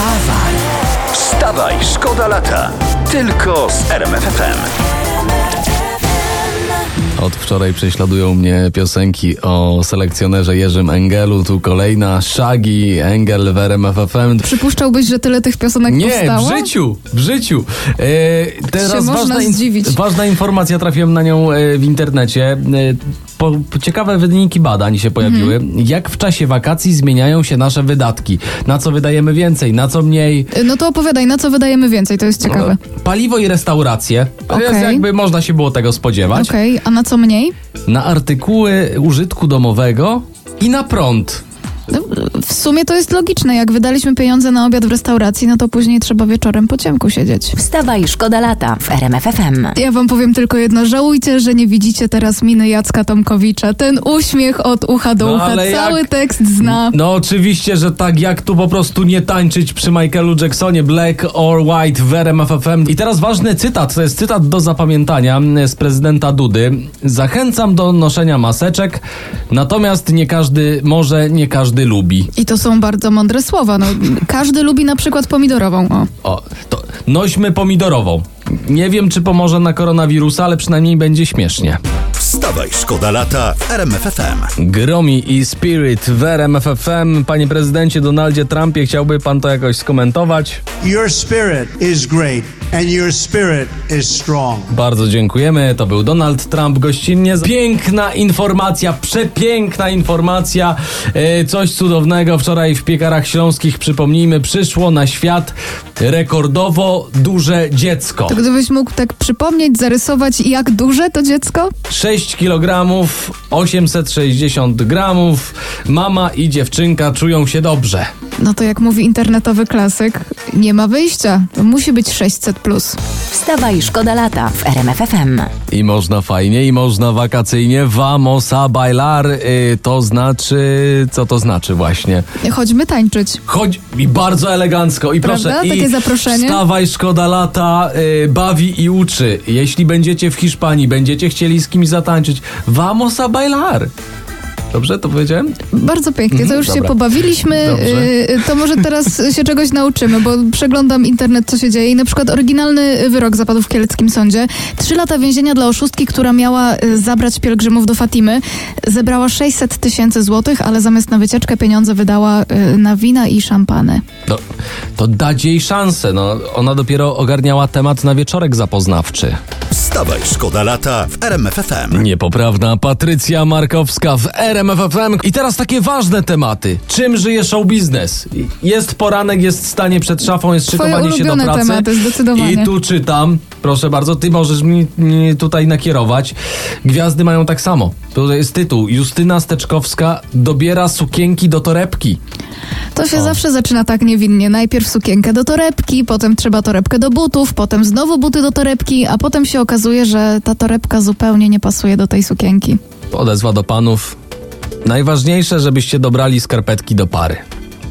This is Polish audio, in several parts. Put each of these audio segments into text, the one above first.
Wstawaj! Wstawaj, szkoda lata. Tylko z RMFFM. Od wczoraj prześladują mnie piosenki o selekcjonerze Jerzym Engelu. Tu kolejna Shaggy, Engel w RMFFM. Przypuszczałbyś, że tyle tych piosenek Nie, powstało? w życiu, w życiu. E, teraz Się można ważna, in- zdziwić. ważna informacja, trafiłem na nią e, w internecie. E, po, ciekawe wyniki badań się pojawiły. Mhm. Jak w czasie wakacji zmieniają się nasze wydatki? Na co wydajemy więcej, na co mniej? No to opowiadaj, na co wydajemy więcej, to jest ciekawe. Paliwo i restauracje. To jest Okej. jakby można się było tego spodziewać. Okej, a na co mniej? Na artykuły użytku domowego i na prąd. No, w sumie to jest logiczne. Jak wydaliśmy pieniądze na obiad w restauracji, no to później trzeba wieczorem po ciemku siedzieć. Wstawaj, szkoda lata w RMFFM. Ja wam powiem tylko jedno. Żałujcie, że nie widzicie teraz miny Jacka Tomkowicza. Ten uśmiech od ucha do No, ucha. Cały jak- tekst zna. No oczywiście, że tak jak tu po prostu nie tańczyć przy Michaelu Jacksonie Black or White w RMFFM. I teraz ważny cytat, to jest cytat do zapamiętania z prezydenta Dudy. Zachęcam do noszenia maseczek, natomiast nie każdy może, nie każdy lubi. I to są bardzo mądre słowa. No, każdy lubi na przykład pomidorową. O. O, to nośmy pomidorową. Nie wiem, czy pomoże na koronawirusa, ale przynajmniej będzie śmiesznie. Wstawaj, szkoda lata w RMFFM. Gromi i Spirit w RMFFM. Panie prezydencie Donaldzie Trumpie, chciałby pan to jakoś skomentować? Your spirit is great and your spirit is strong. Bardzo dziękujemy. To był Donald Trump gościnnie. Piękna informacja, przepiękna informacja. E, coś cudownego. Wczoraj w piekarach śląskich, przypomnijmy, przyszło na świat rekordowo duże dziecko. To gdybyś mógł tak przypomnieć, zarysować, jak duże to dziecko? 6 kg, 860 gramów. Mama i dziewczynka czują się dobrze. No to jak mówi internetowy klasyk, nie ma wyjścia. To musi być 600 plus. Wstawaj, szkoda lata w RMFFM. I można fajnie, i można wakacyjnie. Vamos a bailar. Y, to znaczy, co to znaczy właśnie? Chodźmy tańczyć. Chodź i bardzo elegancko i Prawda? proszę. Takie i zaproszenie? Wstawaj, szkoda lata, y, bawi i uczy. Jeśli będziecie w Hiszpanii, będziecie chcieli z kimś zatańczyć, vamos a bailar. Dobrze to powiedziałem? Bardzo pięknie, to już się Mhm, dobra. pobawiliśmy. Dobrze. y, To może teraz się czegoś nauczymy, bo przeglądam internet, co się dzieje. I na przykład oryginalny wyrok zapadł w kieleckim sądzie. Trzy lata więzienia dla oszustki, która miała y, zabrać pielgrzymów do Fatimy. Zebrała 600 tysięcy złotych, ale zamiast na wycieczkę pieniądze wydała y, na wina i szampany. No, to dać jej szansę. No, ona dopiero ogarniała temat na wieczorek zapoznawczy. Wstawaj, szkoda lata w RMFFM. Niepoprawna Patrycja Markowska w RMFFM. I teraz takie ważne tematy. Czym żyje show biznes? Jest poranek, jest stanie przed szafą, jest Twoje szykowanie się do pracy. tematy, zdecydowanie. I tu czytam, proszę bardzo, ty możesz mi, mi tutaj nakierować. Gwiazdy mają tak samo. To jest tytuł. Justyna Steczkowska dobiera sukienki do torebki. To się zawsze zaczyna tak niewinnie. Najpierw sukienkę do torebki, potem trzeba torebkę do butów, potem znowu buty do torebki, a potem się okazuje, że ta torebka zupełnie nie pasuje do tej sukienki. Odezwa do panów. Najważniejsze, żebyście dobrali skarpetki do pary.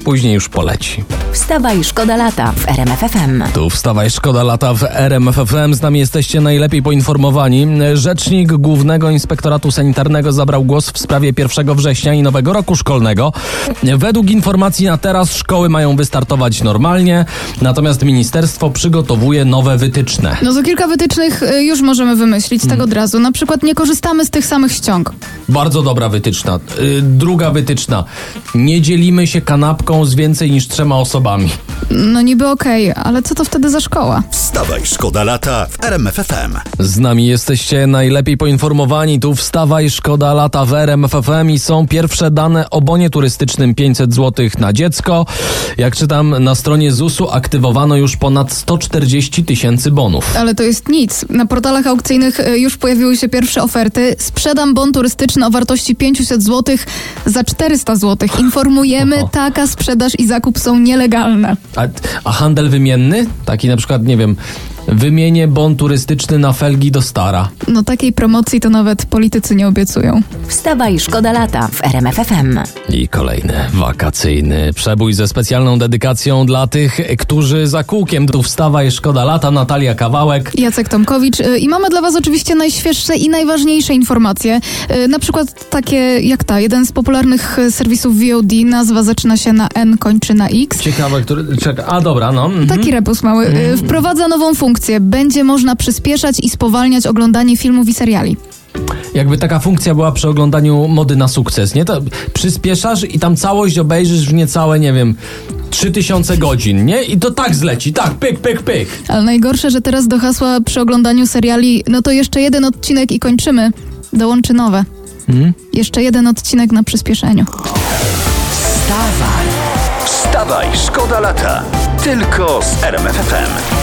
Później już poleci. Wstawaj, szkoda lata w RMFFM. Tu wstawaj, szkoda lata w RMFFM. Z nami jesteście najlepiej poinformowani. Rzecznik Głównego Inspektoratu Sanitarnego zabrał głos w sprawie 1 września i nowego roku szkolnego. Według informacji na teraz szkoły mają wystartować normalnie, natomiast ministerstwo przygotowuje nowe wytyczne. No to kilka wytycznych y, już możemy wymyślić tak od razu. Na przykład nie korzystamy z tych samych ściąg. Bardzo dobra wytyczna. Y, Druga wytyczna. Nie dzielimy się kanapką z więcej niż trzema osobami. No niby okej, ale co to wtedy za szkoła? Wstawaj, szkoda lata w RMFFM. Z nami jesteście najlepiej poinformowani. Tu wstawaj, szkoda lata w RMFFM i są pierwsze dane o bonie turystycznym 500 zł na dziecko. Jak czytam na stronie ZUS-u aktywowano już ponad 140 tysięcy bonów. Ale to jest nic. Na portalach aukcyjnych y, już pojawiły się pierwsze oferty. Sprzedam bon turystyczny o wartości 500 zł za 400 zł. Informujemy, Oho. taka sprzedaż i zakup są nielegalne. A, a handel wymienny? Taki na przykład, nie wiem, Wymienię bon turystyczny na felgi do Stara. No takiej promocji to nawet politycy nie obiecują. Wstawaj, szkoda lata w RMF FM. I kolejny wakacyjny przebój ze specjalną dedykacją dla tych, którzy za kółkiem tu wstawa i szkoda lata. Natalia Kawałek. Jacek Tomkowicz y, i mamy dla Was oczywiście najświeższe i najważniejsze informacje. Y, Na przykład takie jak ta, jeden z popularnych y, serwisów VOD, nazwa zaczyna się na N, kończy na X. Ciekawe, który. Czeka. A dobra, no. mhm. Taki rebus mały. Y, Wprowadza nową funkcję. Będzie można przyspieszać i spowalniać oglądanie filmów i seriali. Jakby taka funkcja była przy oglądaniu mody na sukces, nie? To przyspieszasz i tam całość obejrzysz w niecałe, nie wiem, 3000 godzin, nie? I to tak zleci, tak, pyk, pyk, pyk. Ale najgorsze, że teraz do hasła przy oglądaniu seriali, no to jeszcze jeden odcinek i kończymy. Dołączy nowe. Jeszcze jeden odcinek na przyspieszeniu. Wstawaj, szkoda lata. Tylko z RMF FM.